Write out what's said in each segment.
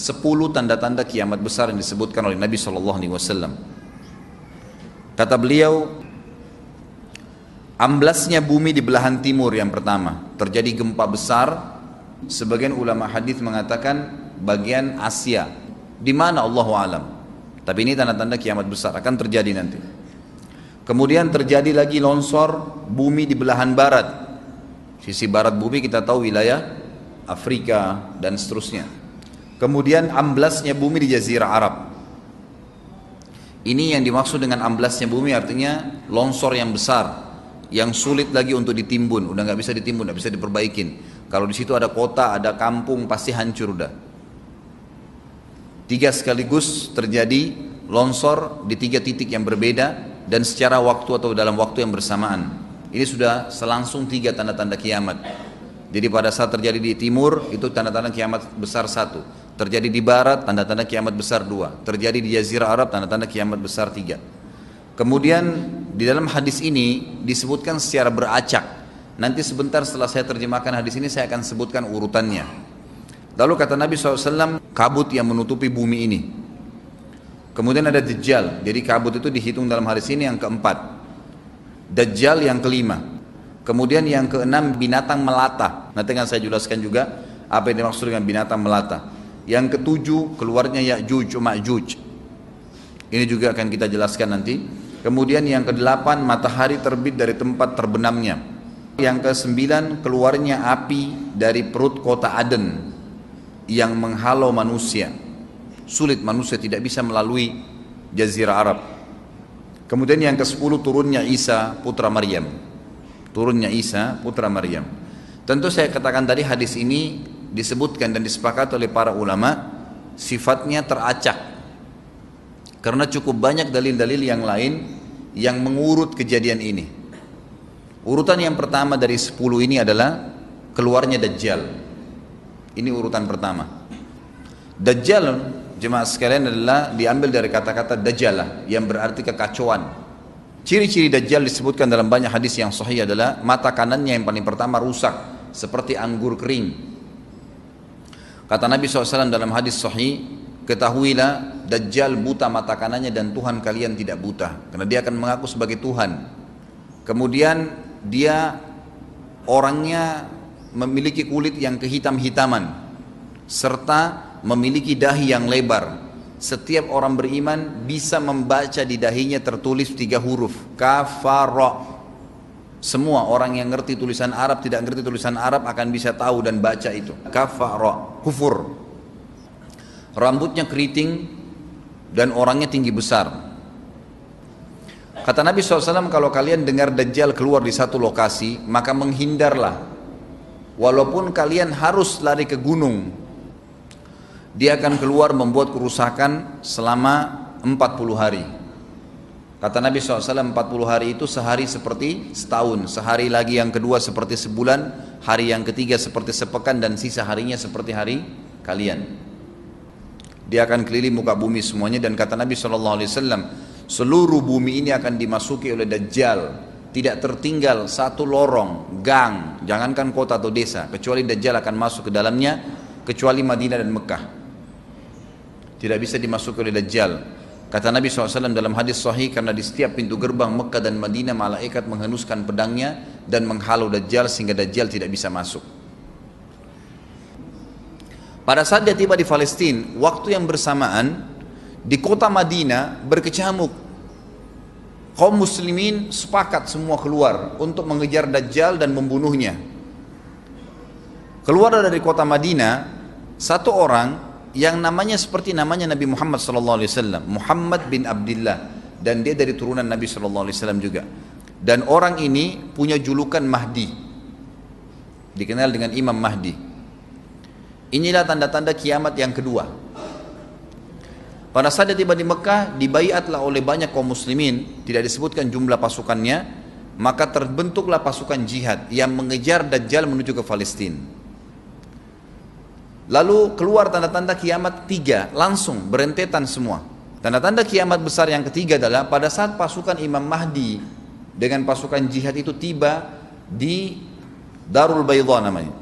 sepuluh tanda-tanda kiamat besar yang disebutkan oleh Nabi Shallallahu Alaihi Wasallam. Kata beliau, amblasnya bumi di belahan timur yang pertama, terjadi gempa besar. Sebagian ulama hadis mengatakan bagian Asia, di mana Allah alam. Tapi ini tanda-tanda kiamat besar akan terjadi nanti. Kemudian terjadi lagi longsor bumi di belahan barat. Sisi barat bumi kita tahu wilayah Afrika dan seterusnya. Kemudian amblasnya bumi di Jazirah Arab. Ini yang dimaksud dengan amblasnya bumi artinya longsor yang besar yang sulit lagi untuk ditimbun, udah nggak bisa ditimbun, nggak bisa diperbaikin. Kalau di situ ada kota, ada kampung, pasti hancur udah. Tiga sekaligus terjadi longsor di tiga titik yang berbeda dan secara waktu atau dalam waktu yang bersamaan. Ini sudah selangsung tiga tanda-tanda kiamat. Jadi pada saat terjadi di timur itu tanda-tanda kiamat besar satu. Terjadi di barat, tanda-tanda kiamat besar dua. Terjadi di Jazirah Arab, tanda-tanda kiamat besar tiga. Kemudian di dalam hadis ini disebutkan secara beracak. Nanti sebentar setelah saya terjemahkan hadis ini saya akan sebutkan urutannya. Lalu kata Nabi SAW, kabut yang menutupi bumi ini. Kemudian ada Dajjal, jadi kabut itu dihitung dalam hadis ini yang keempat. Dajjal yang kelima. Kemudian yang keenam binatang melata. Nanti akan saya jelaskan juga apa yang dimaksud dengan binatang melata. Yang ketujuh keluarnya Ya'juj Ma'juj. Ini juga akan kita jelaskan nanti. Kemudian yang kedelapan matahari terbit dari tempat terbenamnya. Yang kesembilan keluarnya api dari perut kota Aden yang menghalau manusia. Sulit manusia tidak bisa melalui jazirah Arab. Kemudian yang ke-10 turunnya Isa putra Maryam. Turunnya Isa putra Maryam. Tentu saya katakan tadi hadis ini disebutkan dan disepakati oleh para ulama sifatnya teracak. Karena cukup banyak dalil-dalil yang lain yang mengurut kejadian ini. Urutan yang pertama dari 10 ini adalah keluarnya Dajjal. Ini urutan pertama. Dajjal jemaah sekalian adalah diambil dari kata-kata Dajjalah yang berarti kekacauan. Ciri-ciri Dajjal disebutkan dalam banyak hadis yang sahih adalah mata kanannya yang paling pertama rusak seperti anggur kering Kata Nabi SAW dalam hadis sahih, ketahuilah Dajjal buta mata kanannya dan Tuhan kalian tidak buta. Karena dia akan mengaku sebagai Tuhan. Kemudian dia orangnya memiliki kulit yang kehitam-hitaman. Serta memiliki dahi yang lebar. Setiap orang beriman bisa membaca di dahinya tertulis tiga huruf. Kafara semua orang yang ngerti tulisan Arab tidak ngerti tulisan Arab akan bisa tahu dan baca itu. Kafara, kufur. Rambutnya keriting dan orangnya tinggi besar. Kata Nabi SAW kalau kalian dengar Dajjal keluar di satu lokasi maka menghindarlah. Walaupun kalian harus lari ke gunung. Dia akan keluar membuat kerusakan selama 40 hari. Kata Nabi SAW 40 hari itu sehari seperti setahun Sehari lagi yang kedua seperti sebulan Hari yang ketiga seperti sepekan Dan sisa harinya seperti hari kalian. Dia akan keliling muka bumi semuanya Dan kata Nabi SAW Seluruh bumi ini akan dimasuki oleh Dajjal. Tidak tertinggal satu lorong, gang Jangankan kota atau desa Kecuali Dajjal akan masuk ke dalamnya Kecuali Madinah dan Mekah. Tidak bisa dimasuki oleh Dajjal Kata Nabi SAW dalam hadis sahih karena di setiap pintu gerbang Mekah dan Madinah malaikat menghenuskan pedangnya dan menghalau Dajjal sehingga Dajjal tidak bisa masuk. Pada saat dia tiba di Palestina, waktu yang bersamaan di kota Madinah berkecamuk. Kaum muslimin sepakat semua keluar untuk mengejar Dajjal dan membunuhnya. Keluar dari kota Madinah, satu orang yang namanya seperti namanya Nabi Muhammad SAW Muhammad bin Abdullah dan dia dari turunan Nabi SAW juga. Dan orang ini punya julukan Mahdi. Dikenal dengan Imam Mahdi. Inilah tanda-tanda kiamat yang kedua. Pada saat dia tiba di Mekah dibayatlah oleh banyak kaum muslimin. Tidak disebutkan jumlah pasukannya. Maka terbentuklah pasukan jihad yang mengejar Dajjal menuju ke Palestina Lalu keluar tanda-tanda kiamat tiga, langsung berentetan semua. Tanda-tanda kiamat besar yang ketiga adalah pada saat pasukan Imam Mahdi dengan pasukan jihad itu tiba di Darul Bayda namanya.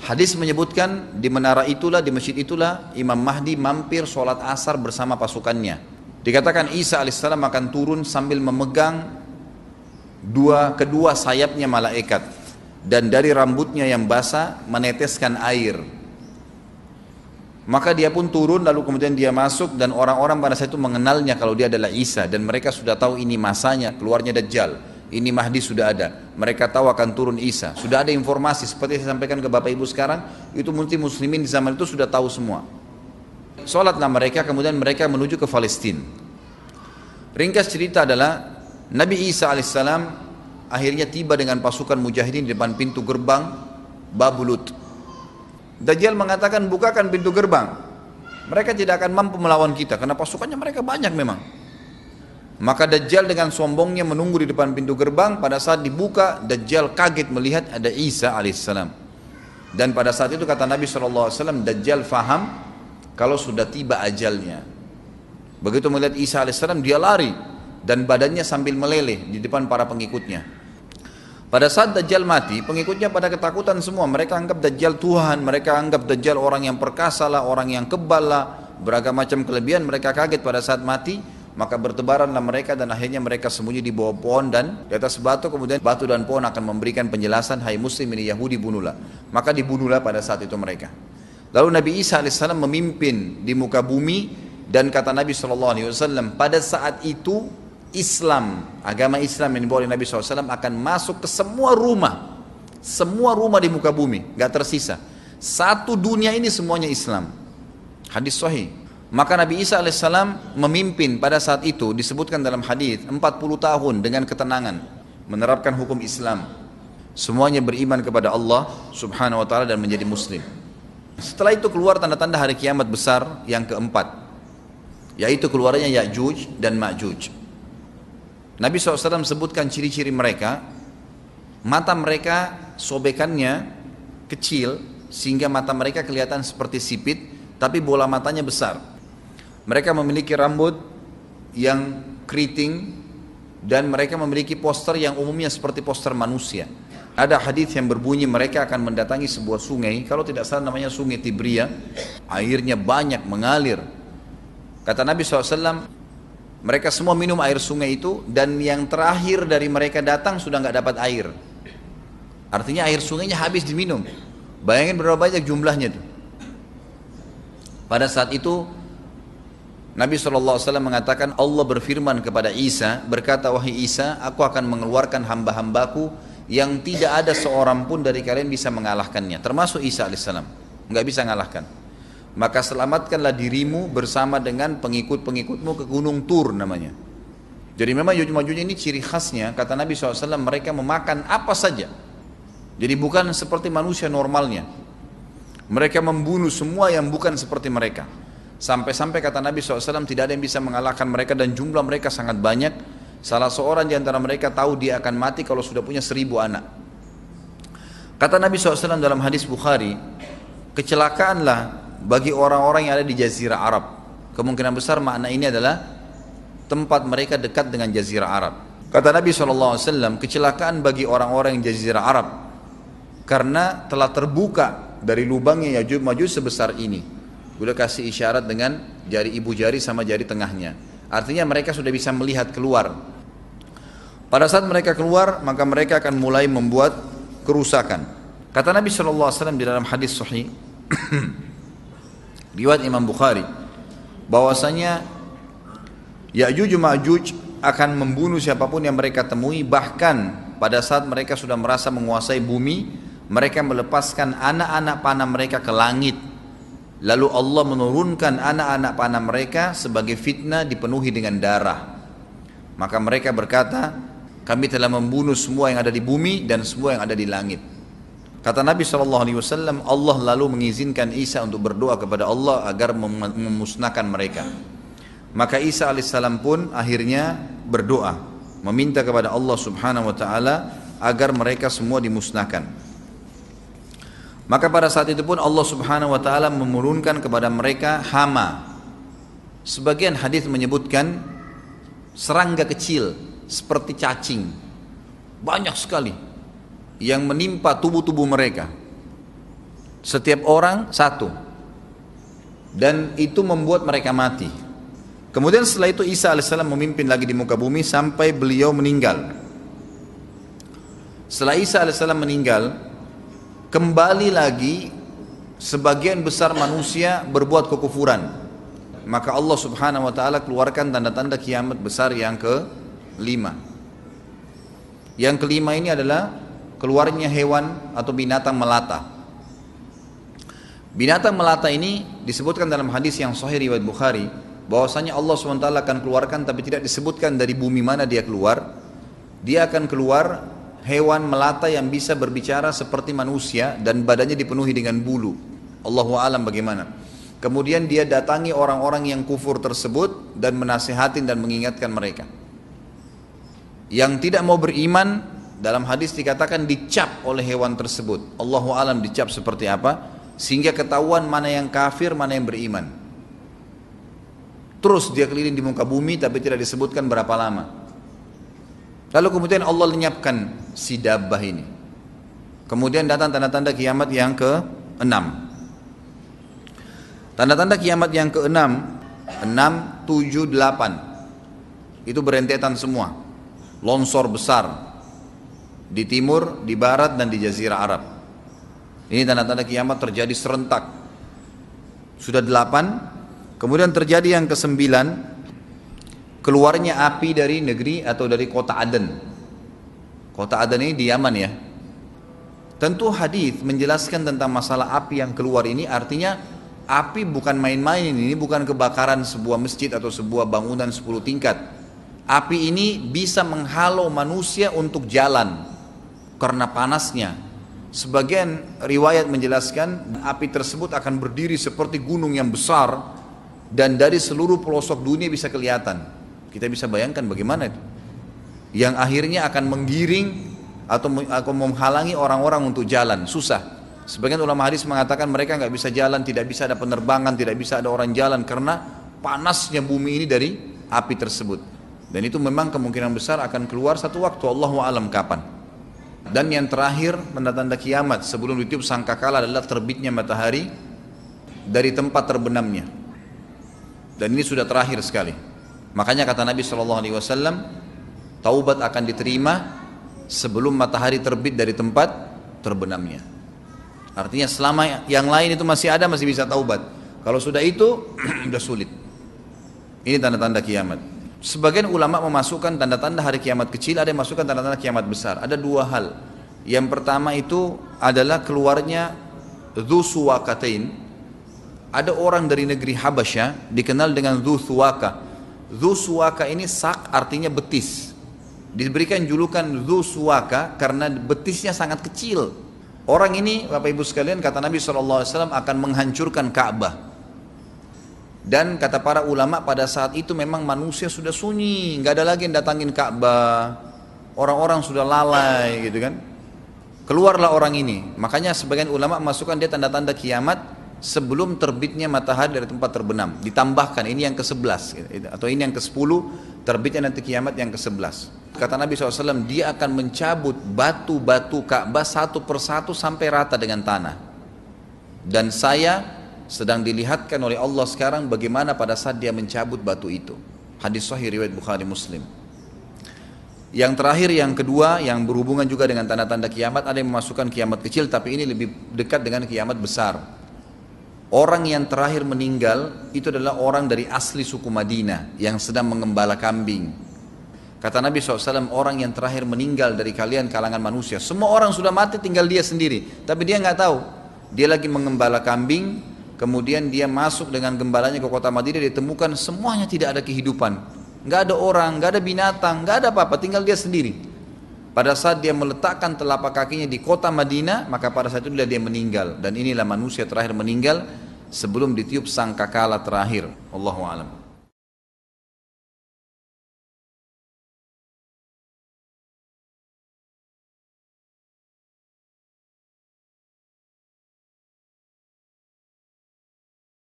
Hadis menyebutkan di menara itulah, di masjid itulah Imam Mahdi mampir sholat asar bersama pasukannya. Dikatakan Isa alaihissalam akan turun sambil memegang dua kedua sayapnya malaikat dan dari rambutnya yang basah meneteskan air. Maka dia pun turun lalu kemudian dia masuk dan orang-orang pada saat itu mengenalnya kalau dia adalah Isa dan mereka sudah tahu ini masanya keluarnya Dajjal ini Mahdi sudah ada. Mereka tahu akan turun Isa. Sudah ada informasi seperti saya sampaikan ke Bapak Ibu sekarang, itu mungkin muslimin di zaman itu sudah tahu semua. Sholatlah mereka, kemudian mereka menuju ke Palestina. Ringkas cerita adalah Nabi Isa alaihissalam akhirnya tiba dengan pasukan mujahidin di depan pintu gerbang Babulut. Dajjal mengatakan bukakan pintu gerbang. Mereka tidak akan mampu melawan kita karena pasukannya mereka banyak memang. Maka Dajjal dengan sombongnya menunggu di depan pintu gerbang. Pada saat dibuka, Dajjal kaget melihat ada Isa alaihissalam. Dan pada saat itu kata Nabi SAW, Dajjal faham kalau sudah tiba ajalnya. Begitu melihat Isa alaihissalam, dia lari dan badannya sambil meleleh di depan para pengikutnya. Pada saat Dajjal mati, pengikutnya pada ketakutan semua. Mereka anggap Dajjal Tuhan, mereka anggap Dajjal orang yang perkasa lah, orang yang kebal lah, beragam macam kelebihan. Mereka kaget pada saat mati maka bertebaranlah mereka dan akhirnya mereka sembunyi di bawah pohon dan di atas batu kemudian batu dan pohon akan memberikan penjelasan hai muslim ini Yahudi bunuhlah maka dibunuhlah pada saat itu mereka lalu Nabi Isa AS memimpin di muka bumi dan kata Nabi SAW pada saat itu Islam agama Islam yang dibawa oleh Nabi SAW akan masuk ke semua rumah semua rumah di muka bumi gak tersisa satu dunia ini semuanya Islam hadis sahih maka Nabi Isa alaihissalam memimpin pada saat itu disebutkan dalam hadis 40 tahun dengan ketenangan menerapkan hukum Islam. Semuanya beriman kepada Allah Subhanahu wa taala dan menjadi muslim. Setelah itu keluar tanda-tanda hari kiamat besar yang keempat yaitu keluarnya Ya'juj dan Ma'juj. Nabi SAW sebutkan ciri-ciri mereka mata mereka sobekannya kecil sehingga mata mereka kelihatan seperti sipit tapi bola matanya besar mereka memiliki rambut yang keriting dan mereka memiliki poster yang umumnya seperti poster manusia. Ada hadis yang berbunyi mereka akan mendatangi sebuah sungai, kalau tidak salah namanya sungai Tibria, airnya banyak mengalir. Kata Nabi SAW, mereka semua minum air sungai itu dan yang terakhir dari mereka datang sudah nggak dapat air. Artinya air sungainya habis diminum. Bayangin berapa banyak jumlahnya itu. Pada saat itu Nabi SAW mengatakan Allah berfirman kepada Isa berkata wahai Isa aku akan mengeluarkan hamba-hambaku yang tidak ada seorang pun dari kalian bisa mengalahkannya termasuk Isa alaihissalam nggak bisa mengalahkan maka selamatkanlah dirimu bersama dengan pengikut-pengikutmu ke gunung Tur namanya jadi memang Yajuj ini ciri khasnya kata Nabi SAW mereka memakan apa saja jadi bukan seperti manusia normalnya mereka membunuh semua yang bukan seperti mereka Sampai-sampai kata Nabi SAW tidak ada yang bisa mengalahkan mereka dan jumlah mereka sangat banyak. Salah seorang di antara mereka tahu dia akan mati kalau sudah punya seribu anak. Kata Nabi SAW dalam hadis Bukhari, kecelakaanlah bagi orang-orang yang ada di Jazirah Arab. Kemungkinan besar makna ini adalah tempat mereka dekat dengan Jazirah Arab. Kata Nabi SAW, kecelakaan bagi orang-orang yang Jazirah Arab karena telah terbuka dari lubangnya Yajuj Majuj sebesar ini. Beliau kasih isyarat dengan jari ibu jari sama jari tengahnya. Artinya mereka sudah bisa melihat keluar. Pada saat mereka keluar, maka mereka akan mulai membuat kerusakan. Kata Nabi SAW di dalam hadis sahih, riwayat Imam Bukhari, bahwasanya Ya'juj Ma'juj akan membunuh siapa pun yang mereka temui, bahkan pada saat mereka sudah merasa menguasai bumi, mereka melepaskan anak-anak panah mereka ke langit Lalu Allah menurunkan anak-anak panah mereka sebagai fitnah dipenuhi dengan darah. Maka mereka berkata, kami telah membunuh semua yang ada di bumi dan semua yang ada di langit. Kata Nabi SAW, Allah lalu mengizinkan Isa untuk berdoa kepada Allah agar memusnahkan mereka. Maka Isa alaihissalam pun akhirnya berdoa, meminta kepada Allah subhanahu wa ta'ala agar mereka semua dimusnahkan. Maka pada saat itu pun Allah Subhanahu wa taala menurunkan kepada mereka hama. Sebagian hadis menyebutkan serangga kecil seperti cacing. Banyak sekali yang menimpa tubuh-tubuh mereka. Setiap orang satu. Dan itu membuat mereka mati. Kemudian setelah itu Isa alaihissalam memimpin lagi di muka bumi sampai beliau meninggal. Setelah Isa alaihissalam meninggal, kembali lagi sebagian besar manusia berbuat kekufuran. Maka Allah subhanahu wa ta'ala keluarkan tanda-tanda kiamat besar yang ke lima. Yang kelima ini adalah keluarnya hewan atau binatang melata. Binatang melata ini disebutkan dalam hadis yang sahih riwayat Bukhari bahwasanya Allah SWT akan keluarkan tapi tidak disebutkan dari bumi mana dia keluar. Dia akan keluar hewan melata yang bisa berbicara seperti manusia dan badannya dipenuhi dengan bulu. Allahu alam bagaimana. Kemudian dia datangi orang-orang yang kufur tersebut dan menasihatin dan mengingatkan mereka. Yang tidak mau beriman dalam hadis dikatakan dicap oleh hewan tersebut Allahu alam dicap seperti apa sehingga ketahuan mana yang kafir mana yang beriman Terus dia keliling di muka bumi tapi tidak disebutkan berapa lama. Lalu kemudian Allah lenyapkan si dabbah ini. Kemudian datang tanda-tanda kiamat yang ke-6. Tanda-tanda kiamat yang ke-6, 6, 7, 8. Itu berentetan semua. Longsor besar di timur, di barat dan di jazirah Arab. Ini tanda-tanda kiamat terjadi serentak. Sudah delapan, Kemudian terjadi yang kesembilan, keluarnya api dari negeri atau dari kota Aden. Kota Aden ini di Yaman ya. Tentu hadis menjelaskan tentang masalah api yang keluar ini artinya api bukan main-main ini bukan kebakaran sebuah masjid atau sebuah bangunan 10 tingkat. Api ini bisa menghalau manusia untuk jalan karena panasnya. Sebagian riwayat menjelaskan api tersebut akan berdiri seperti gunung yang besar dan dari seluruh pelosok dunia bisa kelihatan. Kita bisa bayangkan bagaimana itu. Yang akhirnya akan menggiring atau akan menghalangi orang-orang untuk jalan, susah. Sebagian ulama hadis mengatakan mereka nggak bisa jalan, tidak bisa ada penerbangan, tidak bisa ada orang jalan karena panasnya bumi ini dari api tersebut. Dan itu memang kemungkinan besar akan keluar satu waktu Allah alam kapan. Dan yang terakhir tanda-tanda kiamat sebelum ditiup sangkakala adalah terbitnya matahari dari tempat terbenamnya. Dan ini sudah terakhir sekali. Makanya kata Nabi Shallallahu Alaihi Wasallam, taubat akan diterima sebelum matahari terbit dari tempat terbenamnya. Artinya selama yang lain itu masih ada masih bisa taubat. Kalau sudah itu sudah sulit. Ini tanda-tanda kiamat. Sebagian ulama memasukkan tanda-tanda hari kiamat kecil, ada yang masukkan tanda-tanda kiamat besar. Ada dua hal. Yang pertama itu adalah keluarnya Dzusuwakatain ada orang dari negeri Habasya dikenal dengan Dzusuwaka. Dzusuwaka ini sak artinya betis. Diberikan julukan Dzusuwaka karena betisnya sangat kecil. Orang ini Bapak Ibu sekalian kata Nabi SAW akan menghancurkan Ka'bah. Dan kata para ulama pada saat itu memang manusia sudah sunyi, nggak ada lagi yang datangin Ka'bah. Orang-orang sudah lalai gitu kan. Keluarlah orang ini. Makanya sebagian ulama masukkan dia tanda-tanda kiamat sebelum terbitnya matahari dari tempat terbenam. Ditambahkan ini yang ke-11 atau ini yang ke-10 terbitnya nanti kiamat yang ke-11. Kata Nabi SAW dia akan mencabut batu-batu Ka'bah satu persatu sampai rata dengan tanah. Dan saya sedang dilihatkan oleh Allah sekarang bagaimana pada saat dia mencabut batu itu. Hadis sahih riwayat Bukhari Muslim. Yang terakhir yang kedua yang berhubungan juga dengan tanda-tanda kiamat ada yang memasukkan kiamat kecil tapi ini lebih dekat dengan kiamat besar. Orang yang terakhir meninggal itu adalah orang dari asli suku Madinah yang sedang mengembala kambing. Kata Nabi SAW, orang yang terakhir meninggal dari kalian kalangan manusia. Semua orang sudah mati tinggal dia sendiri. Tapi dia nggak tahu. Dia lagi mengembala kambing, kemudian dia masuk dengan gembalanya ke kota Madinah, ditemukan semuanya tidak ada kehidupan. Nggak ada orang, nggak ada binatang, nggak ada apa-apa, tinggal dia sendiri. Pada saat dia meletakkan telapak kakinya di kota Madinah, maka pada saat itu dia meninggal. Dan inilah manusia terakhir meninggal sebelum ditiup sangkakala terakhir. Allahu a'lam.